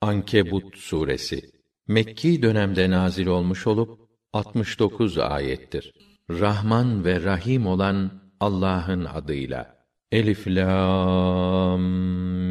Ankebut suresi Mekki dönemde nazil olmuş olup 69 ayettir. Rahman ve Rahim olan Allah'ın adıyla. Elif lam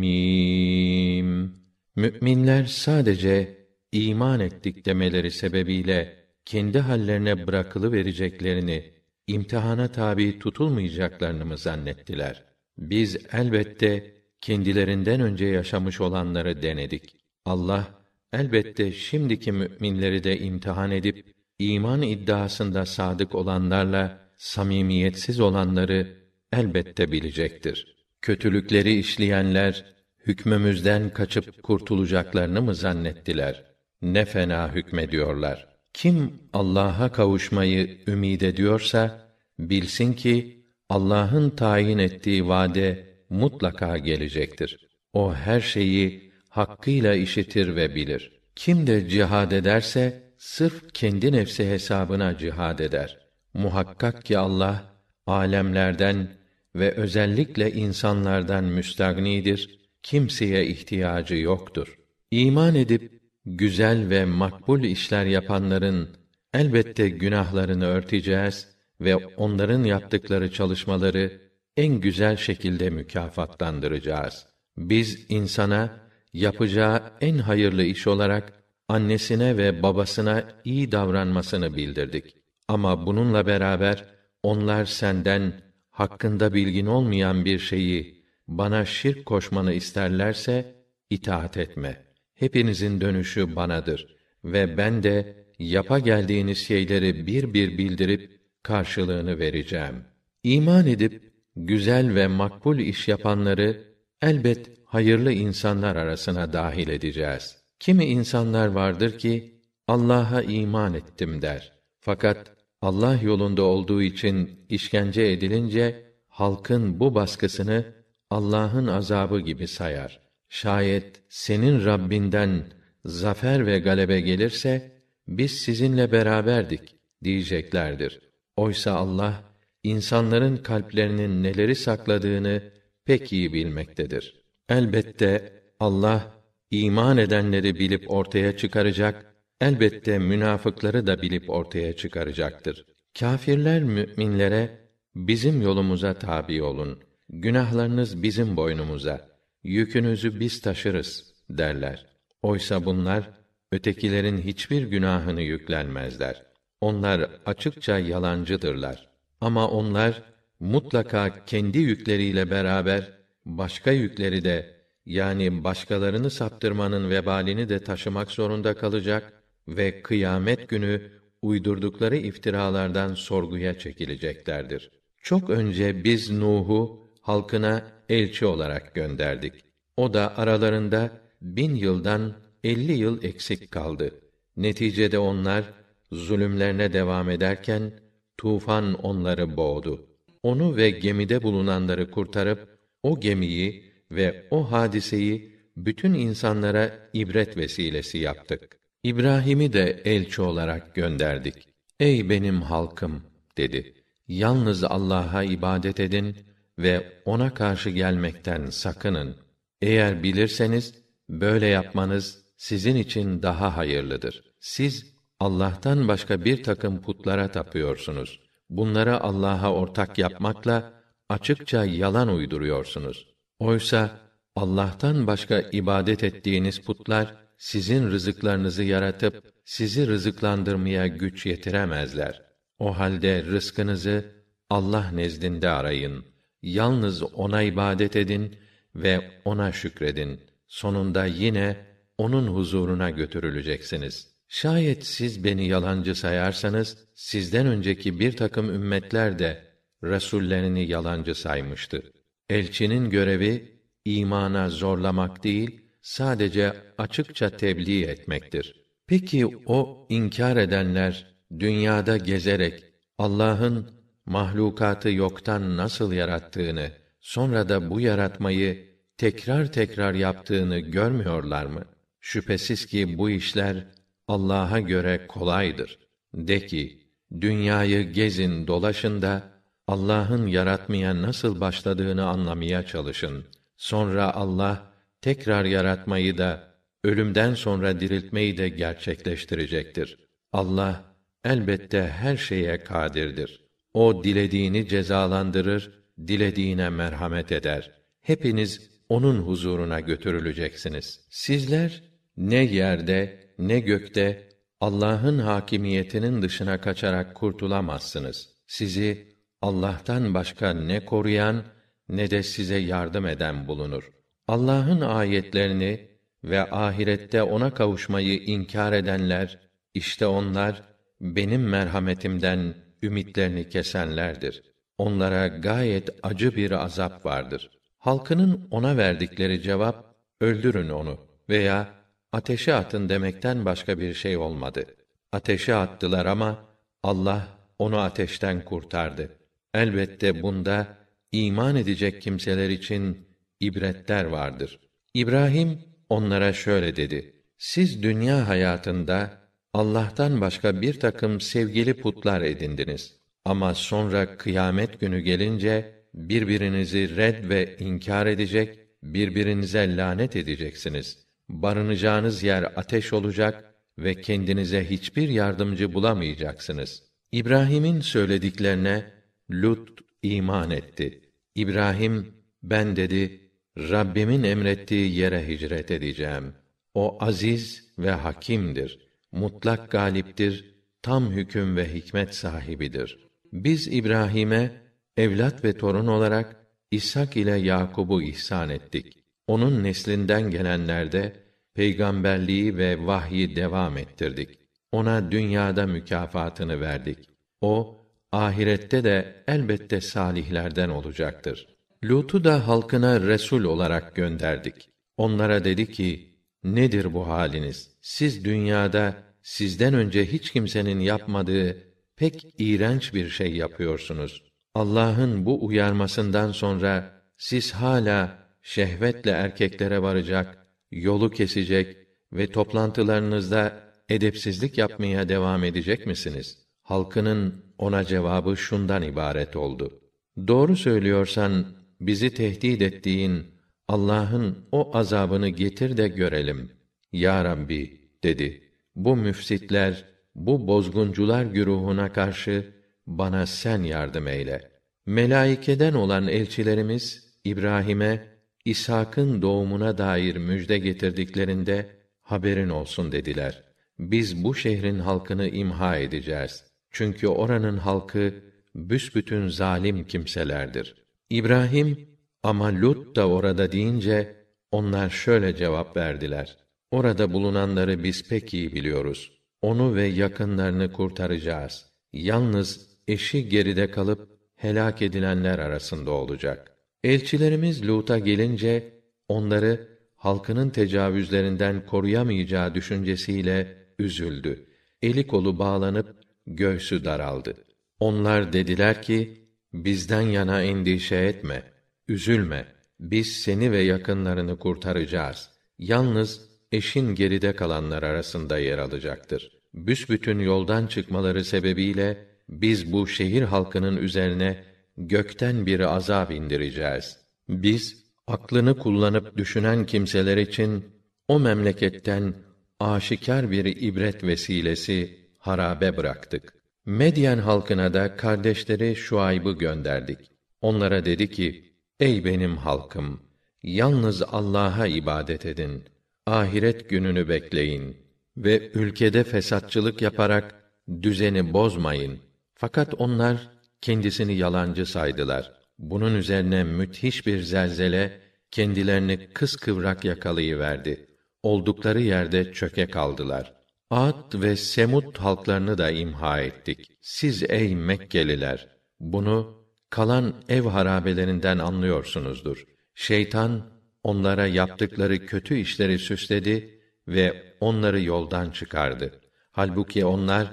mim. Müminler sadece iman ettik demeleri sebebiyle kendi hallerine bırakılı vereceklerini, imtihana tabi tutulmayacaklarını mı zannettiler? Biz elbette kendilerinden önce yaşamış olanları denedik. Allah elbette şimdiki müminleri de imtihan edip iman iddiasında sadık olanlarla samimiyetsiz olanları elbette bilecektir. Kötülükleri işleyenler hükmümüzden kaçıp kurtulacaklarını mı zannettiler? Ne fena hükmediyorlar. Kim Allah'a kavuşmayı ümid ediyorsa bilsin ki Allah'ın tayin ettiği vade mutlaka gelecektir. O her şeyi hakkıyla işitir ve bilir. Kim de cihad ederse sırf kendi nefsi hesabına cihad eder. Muhakkak ki Allah alemlerden ve özellikle insanlardan müstagnidir. Kimseye ihtiyacı yoktur. İman edip güzel ve makbul işler yapanların elbette günahlarını örteceğiz ve onların yaptıkları çalışmaları en güzel şekilde mükafatlandıracağız. Biz insana yapacağı en hayırlı iş olarak annesine ve babasına iyi davranmasını bildirdik. Ama bununla beraber onlar senden hakkında bilgin olmayan bir şeyi bana şirk koşmanı isterlerse itaat etme. Hepinizin dönüşü banadır ve ben de yapa geldiğiniz şeyleri bir bir bildirip karşılığını vereceğim. İman edip güzel ve makbul iş yapanları elbet hayırlı insanlar arasına dahil edeceğiz. Kimi insanlar vardır ki Allah'a iman ettim der. Fakat Allah yolunda olduğu için işkence edilince halkın bu baskısını Allah'ın azabı gibi sayar. Şayet senin Rabbinden zafer ve galebe gelirse biz sizinle beraberdik diyeceklerdir. Oysa Allah insanların kalplerinin neleri sakladığını pek iyi bilmektedir. Elbette Allah iman edenleri bilip ortaya çıkaracak, elbette münafıkları da bilip ortaya çıkaracaktır. Kâfirler müminlere bizim yolumuza tabi olun. Günahlarınız bizim boynumuza. Yükünüzü biz taşırız derler. Oysa bunlar ötekilerin hiçbir günahını yüklenmezler. Onlar açıkça yalancıdırlar. Ama onlar mutlaka kendi yükleriyle beraber başka yükleri de yani başkalarını saptırmanın vebalini de taşımak zorunda kalacak ve kıyamet günü uydurdukları iftiralardan sorguya çekileceklerdir. Çok önce biz Nuh'u halkına elçi olarak gönderdik. O da aralarında bin yıldan elli yıl eksik kaldı. Neticede onlar zulümlerine devam ederken tufan onları boğdu. Onu ve gemide bulunanları kurtarıp o gemiyi ve o hadiseyi bütün insanlara ibret vesilesi yaptık. İbrahim'i de elçi olarak gönderdik. Ey benim halkım dedi. Yalnız Allah'a ibadet edin ve ona karşı gelmekten sakının. Eğer bilirseniz böyle yapmanız sizin için daha hayırlıdır. Siz Allah'tan başka bir takım putlara tapıyorsunuz. Bunları Allah'a ortak yapmakla açıkça yalan uyduruyorsunuz. Oysa Allah'tan başka ibadet ettiğiniz putlar sizin rızıklarınızı yaratıp sizi rızıklandırmaya güç yetiremezler. O halde rızkınızı Allah nezdinde arayın. Yalnız ona ibadet edin ve ona şükredin. Sonunda yine onun huzuruna götürüleceksiniz. Şayet siz beni yalancı sayarsanız sizden önceki bir takım ümmetler de resullerini yalancı saymıştı. Elçinin görevi imana zorlamak değil, sadece açıkça tebliğ etmektir. Peki o inkar edenler dünyada gezerek Allah'ın mahlukatı yoktan nasıl yarattığını, sonra da bu yaratmayı tekrar tekrar yaptığını görmüyorlar mı? Şüphesiz ki bu işler Allah'a göre kolaydır. De ki, dünyayı gezin, dolaşın da Allah'ın yaratmaya nasıl başladığını anlamaya çalışın. Sonra Allah tekrar yaratmayı da ölümden sonra diriltmeyi de gerçekleştirecektir. Allah elbette her şeye kadirdir. O dilediğini cezalandırır, dilediğine merhamet eder. Hepiniz onun huzuruna götürüleceksiniz. Sizler ne yerde ne gökte Allah'ın hakimiyetinin dışına kaçarak kurtulamazsınız. Sizi Allah'tan başka ne koruyan ne de size yardım eden bulunur. Allah'ın ayetlerini ve ahirette ona kavuşmayı inkar edenler işte onlar benim merhametimden ümitlerini kesenlerdir. Onlara gayet acı bir azap vardır. Halkının ona verdikleri cevap öldürün onu veya ateşe atın demekten başka bir şey olmadı. Ateşe attılar ama Allah onu ateşten kurtardı. Elbette bunda iman edecek kimseler için ibretler vardır. İbrahim onlara şöyle dedi: Siz dünya hayatında Allah'tan başka bir takım sevgili putlar edindiniz. Ama sonra kıyamet günü gelince birbirinizi red ve inkar edecek, birbirinize lanet edeceksiniz. Barınacağınız yer ateş olacak ve kendinize hiçbir yardımcı bulamayacaksınız. İbrahim'in söylediklerine Lut iman etti. İbrahim ben dedi Rabbimin emrettiği yere hicret edeceğim. O aziz ve hakimdir. Mutlak galiptir, tam hüküm ve hikmet sahibidir. Biz İbrahim'e evlat ve torun olarak İshak ile Yakub'u ihsan ettik. Onun neslinden gelenlerde peygamberliği ve vahyi devam ettirdik. Ona dünyada mükafatını verdik. O ahirette de elbette salihlerden olacaktır. Lut'u da halkına resul olarak gönderdik. Onlara dedi ki: Nedir bu haliniz? Siz dünyada sizden önce hiç kimsenin yapmadığı pek iğrenç bir şey yapıyorsunuz. Allah'ın bu uyarmasından sonra siz hala şehvetle erkeklere varacak, yolu kesecek ve toplantılarınızda edepsizlik yapmaya devam edecek misiniz? Halkının ona cevabı şundan ibaret oldu. Doğru söylüyorsan bizi tehdit ettiğin Allah'ın o azabını getir de görelim. Ya Rabbi dedi. Bu müfsitler, bu bozguncular güruhuna karşı bana sen yardım eyle. Melaikeden olan elçilerimiz İbrahim'e İshak'ın doğumuna dair müjde getirdiklerinde haberin olsun dediler. Biz bu şehrin halkını imha edeceğiz. Çünkü oranın halkı büsbütün zalim kimselerdir. İbrahim ama Lut da orada deyince onlar şöyle cevap verdiler. Orada bulunanları biz pek iyi biliyoruz. Onu ve yakınlarını kurtaracağız. Yalnız eşi geride kalıp helak edilenler arasında olacak. Elçilerimiz Lut'a gelince onları halkının tecavüzlerinden koruyamayacağı düşüncesiyle üzüldü. Eli kolu bağlanıp göğsü daraldı. Onlar dediler ki, bizden yana endişe etme, üzülme, biz seni ve yakınlarını kurtaracağız. Yalnız eşin geride kalanlar arasında yer alacaktır. Büsbütün yoldan çıkmaları sebebiyle, biz bu şehir halkının üzerine gökten bir azap indireceğiz. Biz, aklını kullanıp düşünen kimseler için, o memleketten aşikar bir ibret vesilesi harabe bıraktık. Medyen halkına da kardeşleri Şuayb'ı gönderdik. Onlara dedi ki: Ey benim halkım, yalnız Allah'a ibadet edin. Ahiret gününü bekleyin ve ülkede fesatçılık yaparak düzeni bozmayın. Fakat onlar kendisini yalancı saydılar. Bunun üzerine müthiş bir zelzele kendilerini kıskıvrak yakalayıverdi. Oldukları yerde çöke kaldılar. Ad ve Semud halklarını da imha ettik. Siz ey Mekkeliler, bunu kalan ev harabelerinden anlıyorsunuzdur. Şeytan onlara yaptıkları kötü işleri süsledi ve onları yoldan çıkardı. Halbuki onlar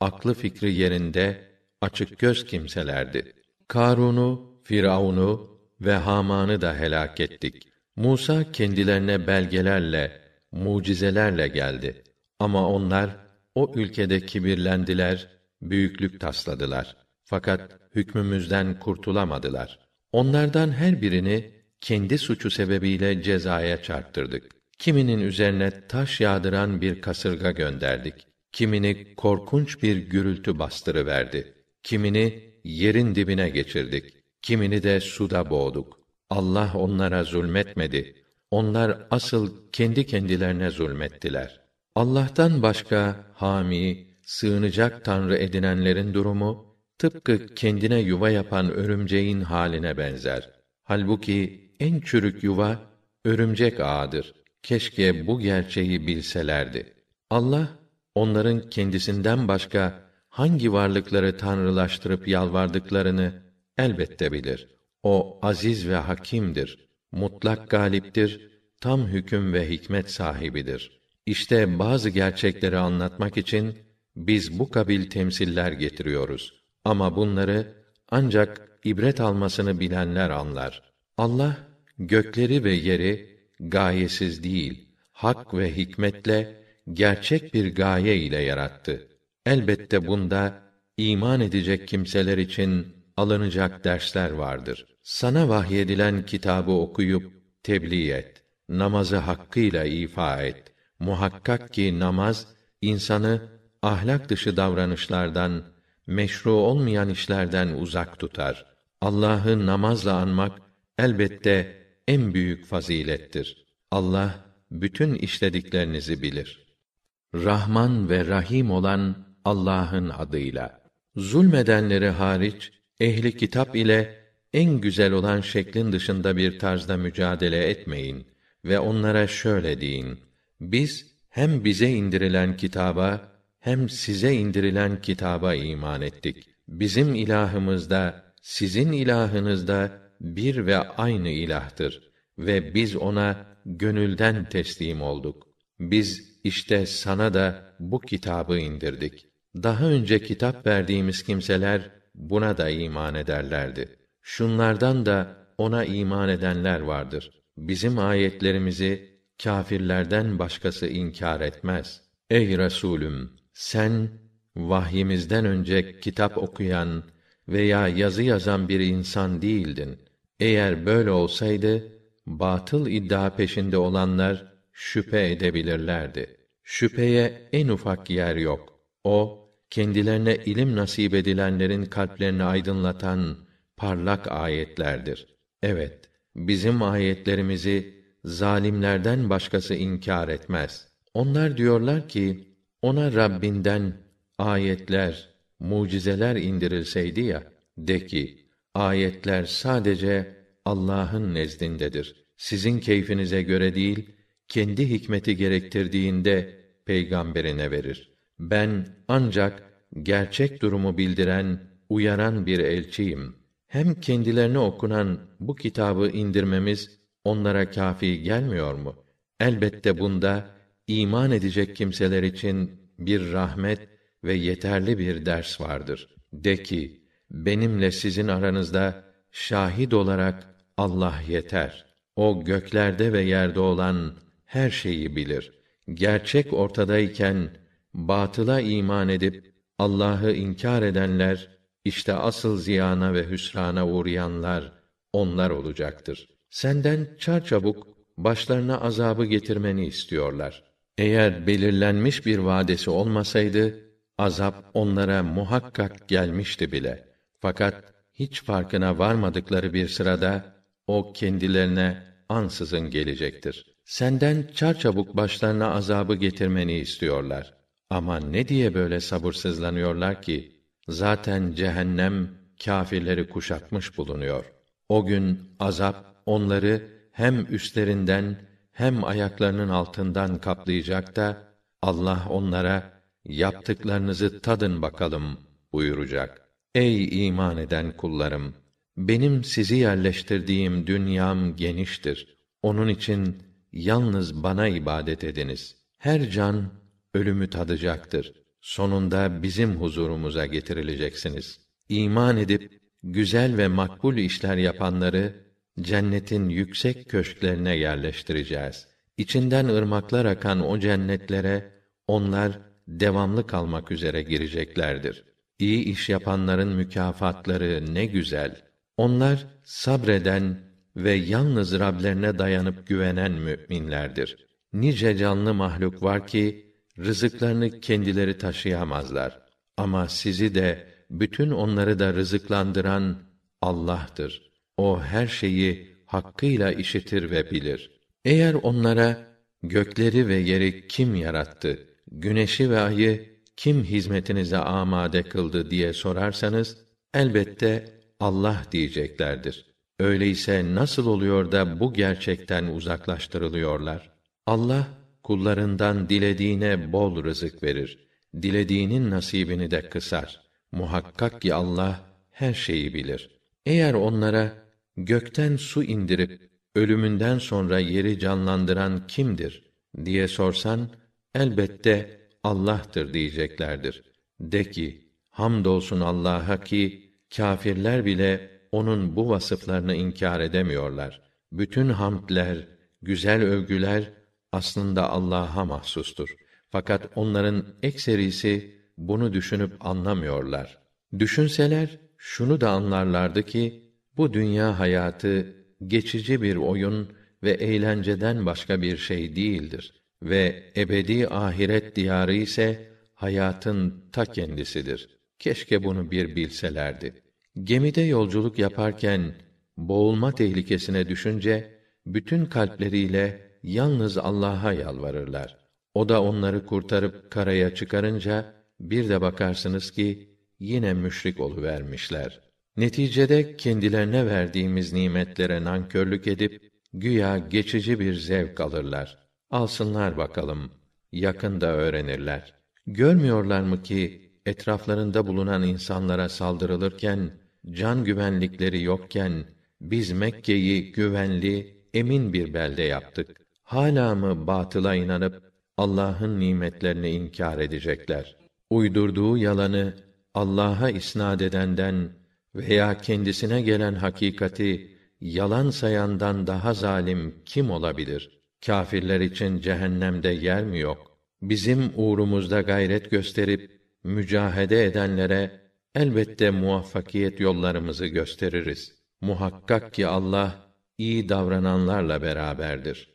aklı fikri yerinde açık göz kimselerdi. Karun'u, Firavun'u ve Haman'ı da helak ettik. Musa kendilerine belgelerle, mucizelerle geldi. Ama onlar o ülkede kibirlendiler, büyüklük tasladılar. Fakat hükmümüzden kurtulamadılar. Onlardan her birini kendi suçu sebebiyle cezaya çarptırdık. kiminin üzerine taş yağdıran bir kasırga gönderdik. Kimini korkunç bir gürültü bastırıverdi. Kimini yerin dibine geçirdik. Kimini de suda boğduk. Allah onlara zulmetmedi. Onlar asıl kendi kendilerine zulmettiler. Allah'tan başka hami, sığınacak tanrı edinenlerin durumu tıpkı kendine yuva yapan örümceğin haline benzer. Halbuki en çürük yuva örümcek ağıdır. Keşke bu gerçeği bilselerdi. Allah onların kendisinden başka hangi varlıkları tanrılaştırıp yalvardıklarını elbette bilir. O aziz ve hakimdir. Mutlak galiptir. Tam hüküm ve hikmet sahibidir. İşte bazı gerçekleri anlatmak için biz bu kabil temsiller getiriyoruz. Ama bunları ancak ibret almasını bilenler anlar. Allah gökleri ve yeri gayesiz değil, hak ve hikmetle gerçek bir gaye ile yarattı. Elbette bunda iman edecek kimseler için alınacak dersler vardır. Sana vahyedilen kitabı okuyup tebliğ et. Namazı hakkıyla ifa et. Muhakkak ki namaz insanı ahlak dışı davranışlardan, meşru olmayan işlerden uzak tutar. Allah'ı namazla anmak elbette en büyük fazilettir. Allah bütün işlediklerinizi bilir. Rahman ve Rahim olan Allah'ın adıyla. Zulmedenleri hariç ehli kitap ile en güzel olan şeklin dışında bir tarzda mücadele etmeyin ve onlara şöyle deyin: Biz hem bize indirilen kitaba hem size indirilen kitaba iman ettik. Bizim ilahımız da sizin ilahınız da bir ve aynı ilahtır ve biz ona gönülden teslim olduk. Biz işte sana da bu kitabı indirdik. Daha önce kitap verdiğimiz kimseler buna da iman ederlerdi. Şunlardan da ona iman edenler vardır. Bizim ayetlerimizi kâfirlerden başkası inkar etmez. Ey Resulüm, sen vahyimizden önce kitap okuyan veya yazı yazan bir insan değildin. Eğer böyle olsaydı batıl iddia peşinde olanlar şüphe edebilirlerdi. Şüpheye en ufak yer yok. O kendilerine ilim nasip edilenlerin kalplerini aydınlatan parlak ayetlerdir. Evet, bizim ayetlerimizi zalimlerden başkası inkar etmez. Onlar diyorlar ki ona Rabbinden ayetler, mucizeler indirilseydi ya de ki ayetler sadece Allah'ın nezdindedir. Sizin keyfinize göre değil, kendi hikmeti gerektirdiğinde peygamberine verir. Ben ancak gerçek durumu bildiren, uyaran bir elçiyim. Hem kendilerine okunan bu kitabı indirmemiz onlara kafi gelmiyor mu? Elbette bunda iman edecek kimseler için bir rahmet ve yeterli bir ders vardır. De ki, benimle sizin aranızda şahit olarak Allah yeter. O göklerde ve yerde olan her şeyi bilir. Gerçek ortadayken batıla iman edip Allah'ı inkar edenler işte asıl ziyana ve hüsrana uğrayanlar onlar olacaktır. Senden çarçabuk başlarına azabı getirmeni istiyorlar. Eğer belirlenmiş bir vadesi olmasaydı azap onlara muhakkak gelmişti bile. Fakat hiç farkına varmadıkları bir sırada o kendilerine ansızın gelecektir. Senden çarçabuk başlarına azabı getirmeni istiyorlar. Ama ne diye böyle sabırsızlanıyorlar ki zaten cehennem kâfirleri kuşatmış bulunuyor. O gün azap onları hem üstlerinden hem ayaklarının altından kaplayacak da Allah onlara yaptıklarınızı tadın bakalım buyuracak. Ey iman eden kullarım, benim sizi yerleştirdiğim dünyam geniştir. Onun için yalnız bana ibadet ediniz. Her can ölümü tadacaktır. Sonunda bizim huzurumuza getirileceksiniz. İman edip güzel ve makbul işler yapanları cennetin yüksek köşklerine yerleştireceğiz. İçinden ırmaklar akan o cennetlere onlar devamlı kalmak üzere gireceklerdir. İyi iş yapanların mükafatları ne güzel. Onlar sabreden ve yalnız Rablerine dayanıp güvenen müminlerdir. nice canlı mahluk var ki rızıklarını kendileri taşıyamazlar. Ama sizi de bütün onları da rızıklandıran Allah'tır. O her şeyi hakkıyla işitir ve bilir. Eğer onlara gökleri ve yeri kim yarattı, güneşi ve ayı kim hizmetinize amade kıldı diye sorarsanız elbette Allah diyeceklerdir. Öyleyse nasıl oluyor da bu gerçekten uzaklaştırılıyorlar? Allah kullarından dilediğine bol rızık verir. Dilediğinin nasibini de kısar. Muhakkak ki Allah her şeyi bilir. Eğer onlara gökten su indirip ölümünden sonra yeri canlandıran kimdir diye sorsan elbette Allah'tır diyeceklerdir. De ki hamdolsun Allah'a ki kâfirler bile onun bu vasıflarını inkar edemiyorlar. Bütün hamdler, güzel övgüler aslında Allah'a mahsustur. Fakat onların ekserisi bunu düşünüp anlamıyorlar. Düşünseler şunu da anlarlardı ki bu dünya hayatı geçici bir oyun ve eğlenceden başka bir şey değildir ve ebedi ahiret diyarı ise hayatın ta kendisidir. Keşke bunu bir bilselerdi. Gemide yolculuk yaparken boğulma tehlikesine düşünce bütün kalpleriyle yalnız Allah'a yalvarırlar. O da onları kurtarıp karaya çıkarınca bir de bakarsınız ki yine müşrik vermişler. Neticede kendilerine verdiğimiz nimetlere nankörlük edip güya geçici bir zevk alırlar. Alsınlar bakalım, yakında öğrenirler. Görmüyorlar mı ki etraflarında bulunan insanlara saldırılırken can güvenlikleri yokken biz Mekke'yi güvenli, emin bir belde yaptık. Hala mı batıla inanıp Allah'ın nimetlerini inkar edecekler? Uydurduğu yalanı Allah'a isnad edenden veya kendisine gelen hakikati yalan sayandan daha zalim kim olabilir? Kâfirler için cehennemde yer mi yok? Bizim uğrumuzda gayret gösterip mücahede edenlere elbette muvaffakiyet yollarımızı gösteririz. Muhakkak ki Allah iyi davrananlarla beraberdir.